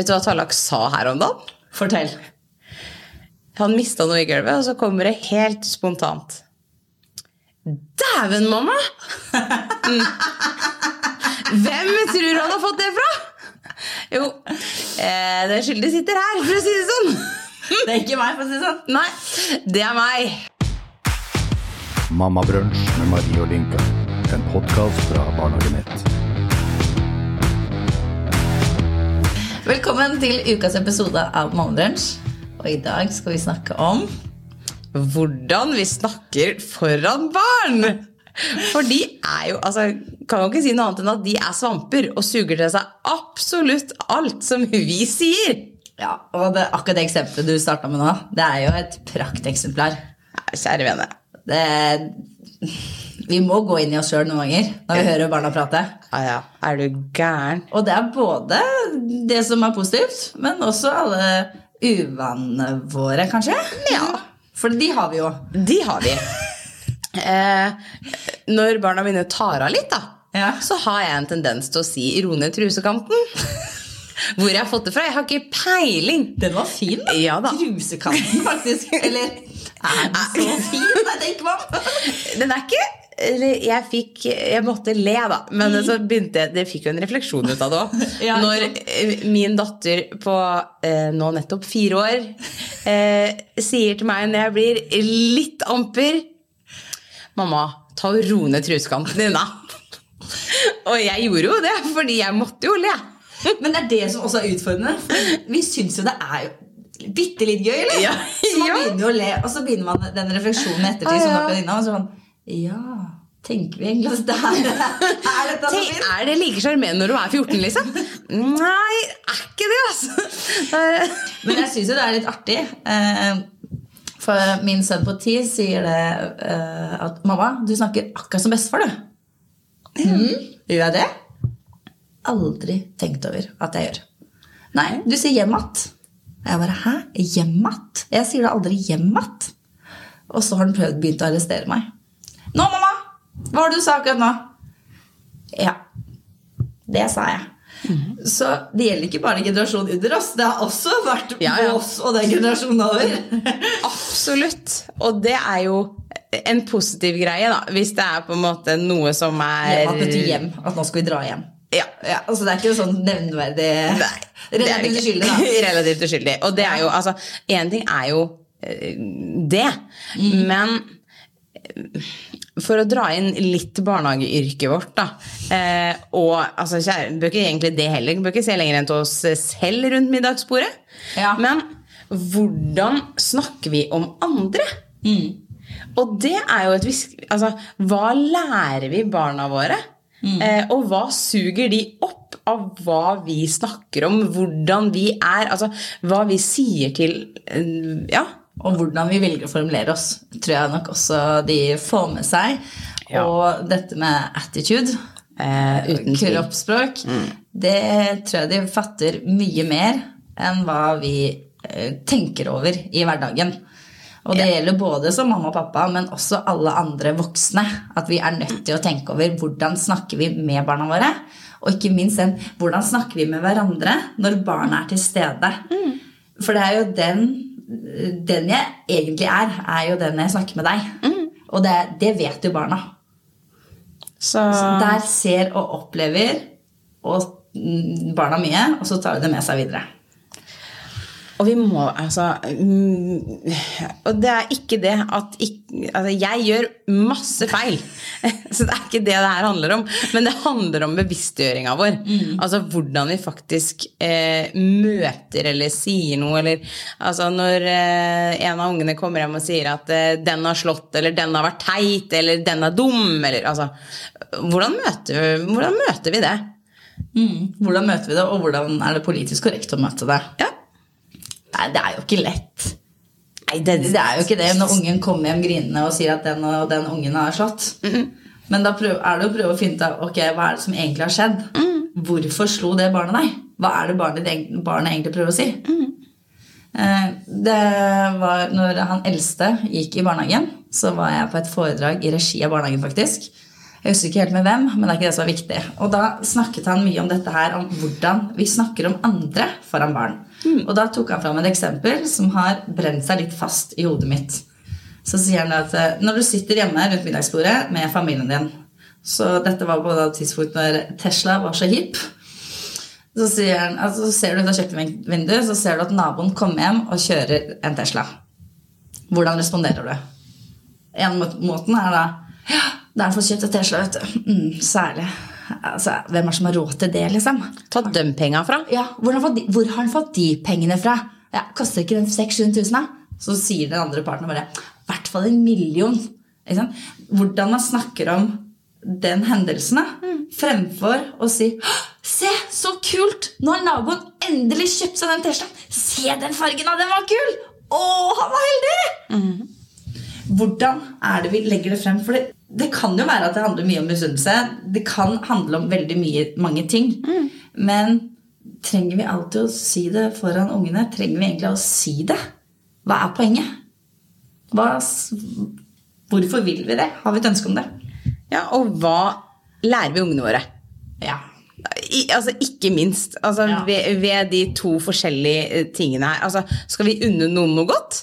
Vet du hva Tallak sa her om dagen? Fortell. Han mista noe i gulvet, og så kommer det helt spontant. Dæven, mamma! Mm. Hvem tror du han har fått det fra? Jo, eh, den skyldige sitter her, for å si det sånn. Det er ikke meg, for å si det sånn. Nei, det er meg. Mammabrunsj med Marie og Linka. En podkast fra Barnehagenett. Velkommen til ukas episode av Morgenbrunsj. Og i dag skal vi snakke om Hvordan vi snakker foran barn! For de er jo altså, Kan jo ikke si noe annet enn at de er svamper og suger til seg absolutt alt som vi sier. Ja, og det, akkurat det eksempelet du starta med nå, det er jo et prakteksemplar. Kjære vene. Det, vi må gå inn i oss sjøl noen ganger når vi hører barna prate. Ja, ja. Er du gæren? Og det er både det som er positivt, men også alle uvanene våre, kanskje. Ja. For de har vi jo. De har vi. Eh, når barna mine tar av litt, da, Ja. så har jeg en tendens til å si 'ro ned trusekanten'. Hvor jeg har fått det fra? Jeg har ikke peiling. Den var fin, da. Ja da. Trusekanten, faktisk. Eller er den så fin? Nei, tenk hva. Den er ikke jeg fikk Jeg måtte le, da. Men så begynte jeg Det fikk jo en refleksjon ut av det òg. Ja, Når eh, min datter på eh, nå nettopp fire år eh, sier til meg når jeg blir litt amper Mamma, ta og ro ned trusekanten din, da. Og jeg gjorde jo det, fordi jeg måtte jo le. Men det er det som også er utfordrende. Vi syns jo det er jo bitte litt gøy, eller? Ja. Så man begynner jo å le, og så begynner man den refleksjonen i ettertid. Ja, Som ja. dine, og så sånn Ja, tenker vi egentlig at det er, er dette Tenk, er det like sjarmerende når du er 14, liksom? Nei, er ikke det, altså. Men jeg syns jo det er litt artig. eh, For min sønn på ti sier det eh, at 'Mamma, du snakker akkurat som bestefar, du'. Mm, gjør jeg det? Aldri tenkt over at jeg gjør. Nei, du sier 'hjem att'. Jeg bare 'hæ? Hjem att?' Jeg sier da aldri 'hjem att'. Og så har han prøvd begynt å arrestere meg. 'Nå, mamma! Hva var det du sa akkurat nå?' Ja. Det sa jeg. Så det gjelder ikke bare generasjonen under oss. Det har også vært Ja, ja. oss og den generasjonen over. Absolutt. Og det er jo en positiv greie, da. Hvis det er på en måte noe som er At betyr hjem. At nå skal vi dra hjem. Ja. Ja, altså Det er ikke sånn nevneverdig Nei, er Relativt uskyldig, da. Relativt uskyldig. Og det er jo, altså Én ting er jo eh, det, Mm. men for å dra inn litt barnehageyrket vårt, da. Eh, og altså, kjære, bør ikke egentlig det heller. Bør ikke se lenger enn til oss selv rundt middagsbordet. Ja. Men hvordan snakker vi om andre? Mm. Og det er jo et vis- Altså, hva lærer vi barna våre? Mm. Eh, og hva suger de opp av hva vi snakker om, hvordan vi er, altså hva vi sier til eh, Ja. Og hvordan vi velger å formulere oss, tror jeg nok også de får med seg. Ja. Og dette med attitude, Eh, kroppsspråk, det tror jeg de fatter mye mer enn hva vi eh, tenker over i hverdagen. Og det gjelder både som mamma og pappa, men også alle andre voksne. At vi er nødt til å tenke over hvordan snakker vi med barna våre. Og ikke minst den, hvordan snakker vi med hverandre når barna er til stede. For det er jo den, den jeg egentlig er, er jo den jeg snakker med deg. Og det, det vet jo barna. Så, Så der ser og opplever og mm, barna mye, og så tar de det med seg videre. Og vi må altså mm, Og det er ikke det at ikke, altså, Jeg gjør masse feil. Så det er ikke det det her handler om. Men det handler om bevisstgjøringa vår. Altså hvordan vi faktisk eh, møter eller sier noe. Eller altså når eh, en av ungene kommer hjem og sier at eh, 'den har slått', eller 'den har vært teit', eller 'den er dum', eller altså Hvordan møter, hvordan møter vi det? Mm. Hvordan møter vi det, og hvordan er det politisk korrekt å møte det? Ja. Nei, det er jo ikke lett. Nei, det, Det er jo ikke det når ungen kommer hjem grinende og sier at den og den ungen har slått. Men da prøv, er det å prøve å finne ut av ok, hva er det som egentlig har skjedd. Hvorfor slo det barnet deg? Hva er det barnet, barnet egentlig prøver å si? Eh, Det var når han eldste gikk i barnehagen, så var jeg på et foredrag i regi av barnehagen, faktisk. Jeg husker ikke helt med hvem, men det er ikke det som er viktig. Og da snakket han mye om dette her, om hvordan vi snakker om andre foran barn. Og da tok han fram et eksempel som har brent seg litt fast i hodet mitt. Så sier han at eh, når du sitter hjemme rundt middagsbordet med familien din Så dette var på et tidspunkt når Tesla var så hipp. Så, sier han, altså, så ser du ut av kjøkkenvinduet så ser du at naboen kommer hjem og kjører en Tesla. Hvordan responderer du? En må- måten er da Ja, det er for kjøpt en Tesla, vet du. Mm, særlig. Altså, hvem er det som har råd til det, liksom? Ta dem penga fra. Ja, hvor har, de, hvor har han fått de pengene fra? Ja, Koster ikke den 600 000, da? Så sier den andre parten bare i hvert fall en million. Ikke sant? Hvordan man snakker om den hendelsen, da, fremfor å si Se, så kult! Nå har naboen endelig kjøpt seg den Teslaen. Se den fargen, da! Den var kul! Å, han var heldig! Hvordan er det vi legger det frem? For det, det kan jo være at det handler mye om misunnelse. Det kan handle om veldig mye, mange ting. Men trenger vi alltid å si det foran ungene? Trenger vi egentlig å si det? Hva er poenget? Hva, hvorfor vil vi det? Har vi et ønske om det? Ja, og hva lærer vi ungene våre? Ja. I, altså, ikke minst. Altså, Ja. ved, ved de to forskjellige eh, tingene her. Altså, skal vi unne noen noe godt?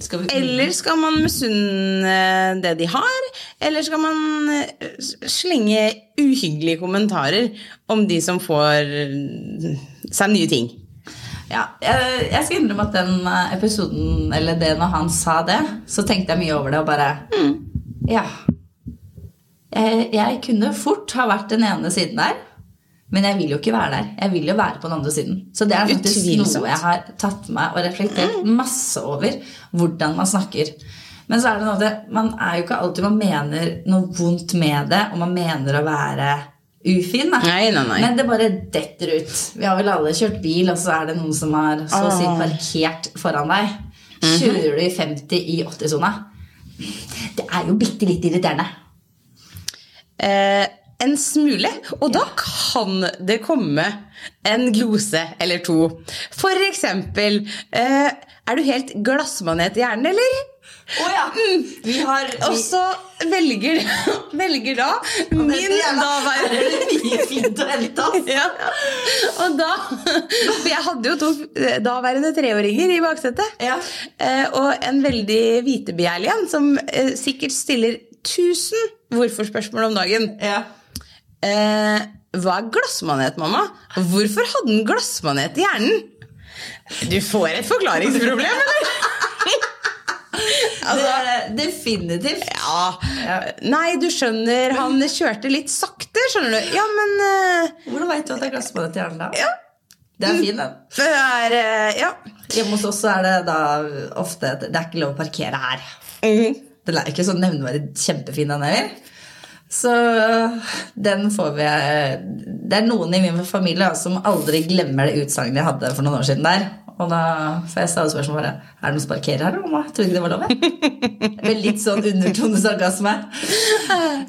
Skal vi Eller skal man misunne det de har? Eller skal man eh, slenge uhyggelige kommentarer om de som får eh, seg nye ting? Ja, jeg, jeg skal innrømme at den eh, episoden, eller det når han sa det, så tenkte jeg mye over det og bare Ja. Jeg, jeg kunne fort ha vært den ene siden der, men jeg vil jo ikke være der. Jeg vil jo være på den andre siden. Så det er faktisk Utvilsomt. noe jeg har tatt med meg og reflektert masse over. Hvordan man snakker. Men så er det noe det, man er jo ikke alltid man mener noe vondt med det, og man mener å være ufin. Da. Nei, nei, nei. Men det bare detter ut. Vi har vel alle kjørt bil, og så er det noen som har så å si parkert foran deg. Mhm. Kjører du i 50 i 80-sona? Det er jo bitte litt irriterende. Eh, en smule. Og da kan det komme en glose eller to. For eksempel eh, Er du helt glassmanet i hjernen, eller? Å ja! Vi har Og så velger, velger da min daværende mye fint å hente oss. ja. Og da For jeg hadde jo to daværende treåringer i baksetet. Ja. Eh, og en veldig vitebegjærlig en som eh, sikkert stiller 1000 hvorfor-spørsmål om dagen. Ja. Eh, hva er glassmanet, mamma? Hvorfor hadde han glassmanet i hjernen? Du får et forklaringsproblem, eller? altså, definitivt. ja. Nei, du skjønner, han kjørte litt sakte, skjønner du. Ja, men eh, Hvordan veit du at det er glassmanet i hjernen da? Ja. Det er fin, den. det er eh, Ja. Hjemme hos oss er det da ofte det er ikke lov å parkere her. Mhm. Den er ikke så nevneverdig kjempefin, den heller. Så den får vi Det er noen i min familie som aldri glemmer det utsagnet jeg hadde for noen år siden der. Og da får jeg stadig spørsmål bare Er det noen som parkerer her, mamma? Tror ikke det var lov. jeg?» Med litt sånn undertone sarkasme.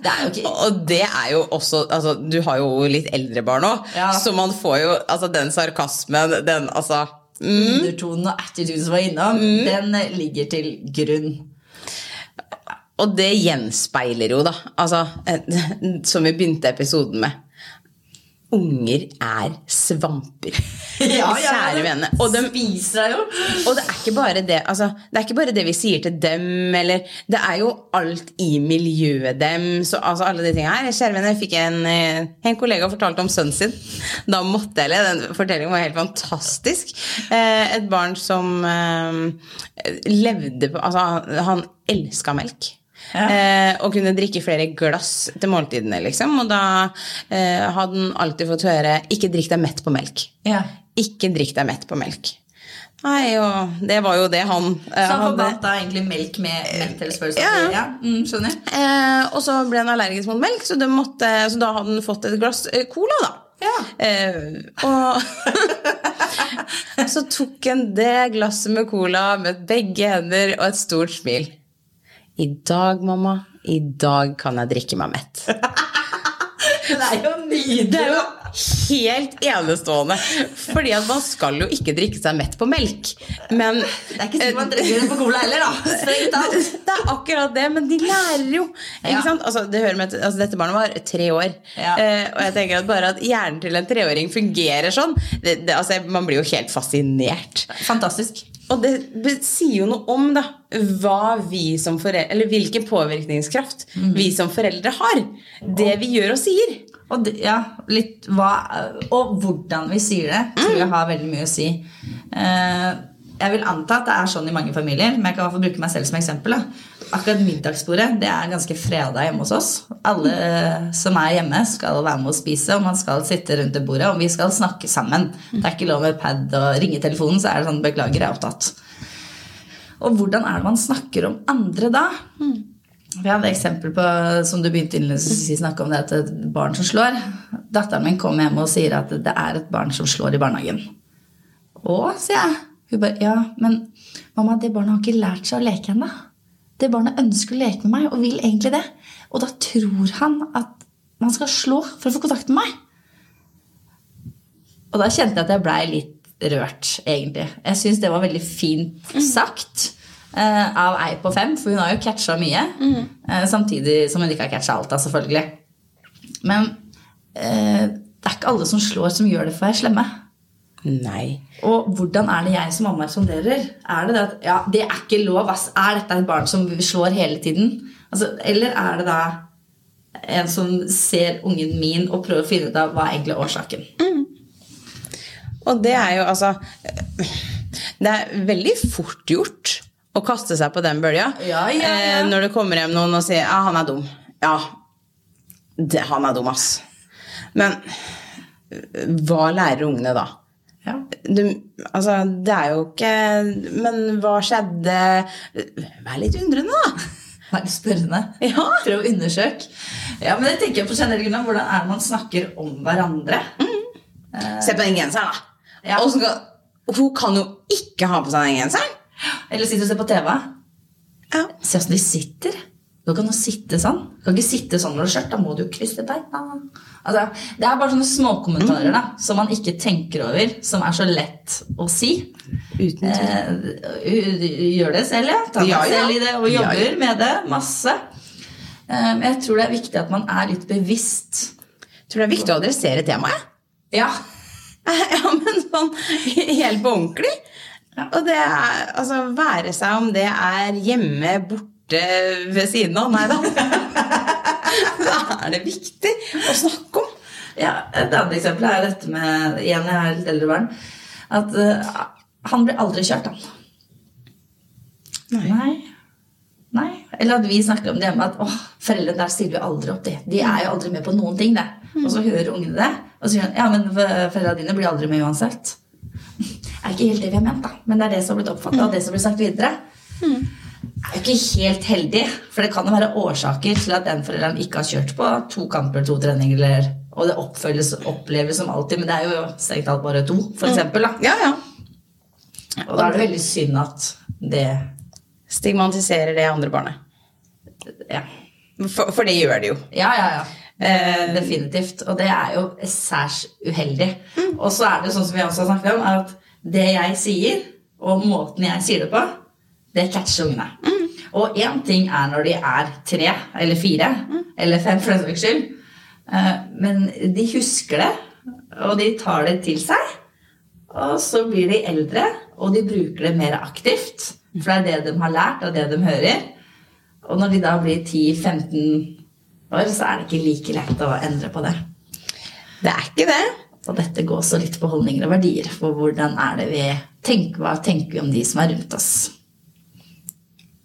Det er jo ikke Og det er jo også altså, Du har jo litt eldre barn òg, Ja. så man får jo altså, den sarkasmen, den altså mm, undertonen og attituden som var innom, den ligger til grunn. Og det gjenspeiler jo, da, altså, eh, som vi begynte episoden med. Unger er svamper. Kjære vene. Og de spiser deg jo. Og det er ikke bare det altså, Det er ikke bare det vi sier til dem, eller Det er jo alt i miljøet dem. Så, altså, alle de tingene her. Kjære vene, jeg fikk en, eh, en kollega fortalte om sønnen sin. Da måtte jeg le. Den fortellingen var helt fantastisk. Eh, et barn som levde på Altså, han, han elska melk. Eh, og kunne drikke flere glass til måltidene, liksom. Og da eh, hadde han alltid fått høre 'ikke drikk deg mett på melk'. Ja. Ikke drikk deg mett på melk. Nei, og det var jo det han eh, Så han forbandt da egentlig melk med melktilspørsel? Ja. ja. Mm, skjønner. Eh, og så ble han allergisk mot melk, så, måtte, så da hadde han fått et glass eh, cola, da. Ja. Eh, og så tok han det glasset med cola med begge hender og et stort smil. I dag, mamma, i dag kan jeg drikke meg mett. det er jo nydelig! Det er jo helt enestående. Fordi at man skal jo ikke drikke seg mett på melk. Men Det er ikke sikkert man drikker det på cola heller, da. Det er akkurat det, men de lærer jo. Ja. sant? Altså, det med, altså, dette barnet var tre år. Ja. Eh, og jeg tenker at bare at hjernen til en treåring fungerer sånn det, det, altså, Man blir jo helt fascinert. Fantastisk. Og det sier jo noe om da, hva vi som foreldre, eller hvilken påvirkningskraft mm. vi som foreldre har. Det vi gjør og sier. Og, det, ja, litt hva, og hvordan vi sier det, tror jeg har veldig mye å si. Eh, jeg vil anta at det er sånn i mange familier, men jeg kan i hvert fall bruke meg selv som eksempel. Da. Akkurat middagsbordet det er ganske freda hjemme hos oss. Alle eh, som er hjemme, skal være med å spise, og man skal sitte rundt det bordet, og vi skal snakke sammen. Det er ikke lov med pad og ringetelefonen, så er det sånn 'beklager, jeg er opptatt'. Og hvordan er det man snakker om andre da? Vi hadde eksempel på, som du begynte å snakke om, det at et barn som slår. Datteren min kommer hjem og sier at det er et barn som slår i barnehagen. Å, sier jeg. Hun bare, ja, men mamma, det barnet har ikke lært seg å leke ennå. Det barnet ønsker å leke med meg og vil egentlig det. Og da tror han at man skal slå for å få kontakt med meg. Og da kjente jeg at jeg blei litt rørt, egentlig. Jeg syns det var veldig fint sagt mm. av ei på fem, for hun har jo catcha mye. Mm. samtidig som hun ikke har catcha alt, da, selvfølgelig. Men eh, det er ikke alle som slår, som gjør det for å være slemme. Nei. Og hvordan er det jeg som mamma responderer? Er det det at ja, det er ikke lov, ass. Er dette et barn som slår hele tiden? Altså, eller er det da en som ser ungen min og prøver å finne ut av hva er egentlig årsaken? Og det er jo altså Det er veldig fort gjort å kaste seg på den bølja Ja, ja. Eh, når det kommer hjem noen og sier ja, han er dum. Ja, det, han er dum, ass. Men eh, hva lærer ungene da? Ja. Du, altså, det er jo ikke Men hva skjedde? Vær litt undrende, da. Vær litt spørrende. Ja. Prøv å undersøke. Ja, men jeg tenker på generell grunnlag, Hvordan er det man snakker om hverandre? Se på den genseren, da. Ja. Skal, hun kan jo ikke ha på seg den genseren. Eller sitter og ser på TV. Ja. Se åssen de sitter. Du kan jo sitte sånn. Du kan ikke sitte sånn når du har skjørt. Da må du jo krysse beina. Altså, det er bare sånne småkommentarer da, som man ikke tenker over, som er så lett å si. Uten. Eh, gjør det selv, ja. Ta meg Ja, ja. selv i det og jobber ja. med det masse. Eh, Men jeg tror det er viktig at man er litt bevisst. Tror det er viktig å adressere temaet. Ja. Ja, men sånn helt på ordentlig. Og det er altså være seg om det er hjemme, borte, ved siden av. Nei da. Da er det viktig å snakke om. Ja, Et annet eksempel er dette med igjen, jeg har litt eldre barn. At uh, han blir aldri kjørt, han. Nei. Nei. Eller at vi snakker om det hjemme at foreldrene der stiller jo aldri opp. De De er jo aldri med på noen ting. det. Og så hører ungene det, og så sier han ja, men foreldrene dine blir aldri med uansett. Det er ikke helt det vi har ment, da. Men det er det som har blitt oppfatta, og det som blir sagt videre. Er jo ikke helt heldig, for det kan jo være årsaker til at den forelderen ikke har kjørt på to kamper, to treninger, eller, og det oppfølges, oppleves som alltid, men det er jo strengt talt bare to, for eksempel. Da. Ja, ja. Og da er det veldig synd at det Stigmatiserer det andre barnet. Ja, For, for det gjør det jo. ja, ja. ja. Eh, definitivt. Og det er jo særs uheldig. Og så er det sånn som vi også har snakket om, at det jeg sier, og måten jeg sier det på, det catcher ungene. Og én ting er når de er tre eller fire, eller fem for den saks skyld. Eh, men de husker det, og de tar det til seg. Og så blir de eldre, og de bruker det mer aktivt. For det er det de har lært, og det de hører. Og når de da blir 10-15 år, så er det ikke like lett å endre på det. Det er ikke det. Og dette går også litt på holdninger og verdier. For hvordan er det vi tenker, hva tenker vi om de som er rundt oss?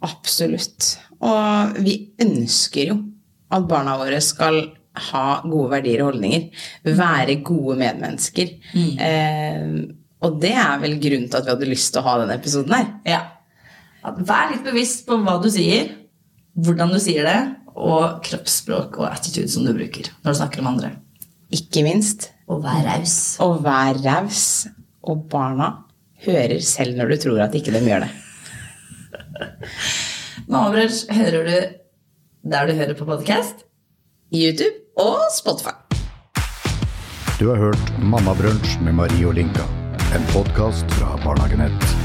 Absolutt. Og vi ønsker jo at barna våre skal ha gode verdier og holdninger. Være gode medmennesker. Eh, og det er vel grunnen til at vi hadde lyst til å ha denne episoden her. Ja. Vær litt bevisst på hva du sier, hvordan du sier det, og kroppsspråk og attitude som du bruker når du snakker om andre. Ikke minst. Og vær raus. Og vær raus. Og barna hører selv når du tror at ikke de gjør det. Mammabrødre hører du der du hører på podkast. YouTube og Spotify. Du har hørt Mammabrunsj med Marie og Linka. En podkast fra Barnehagenett.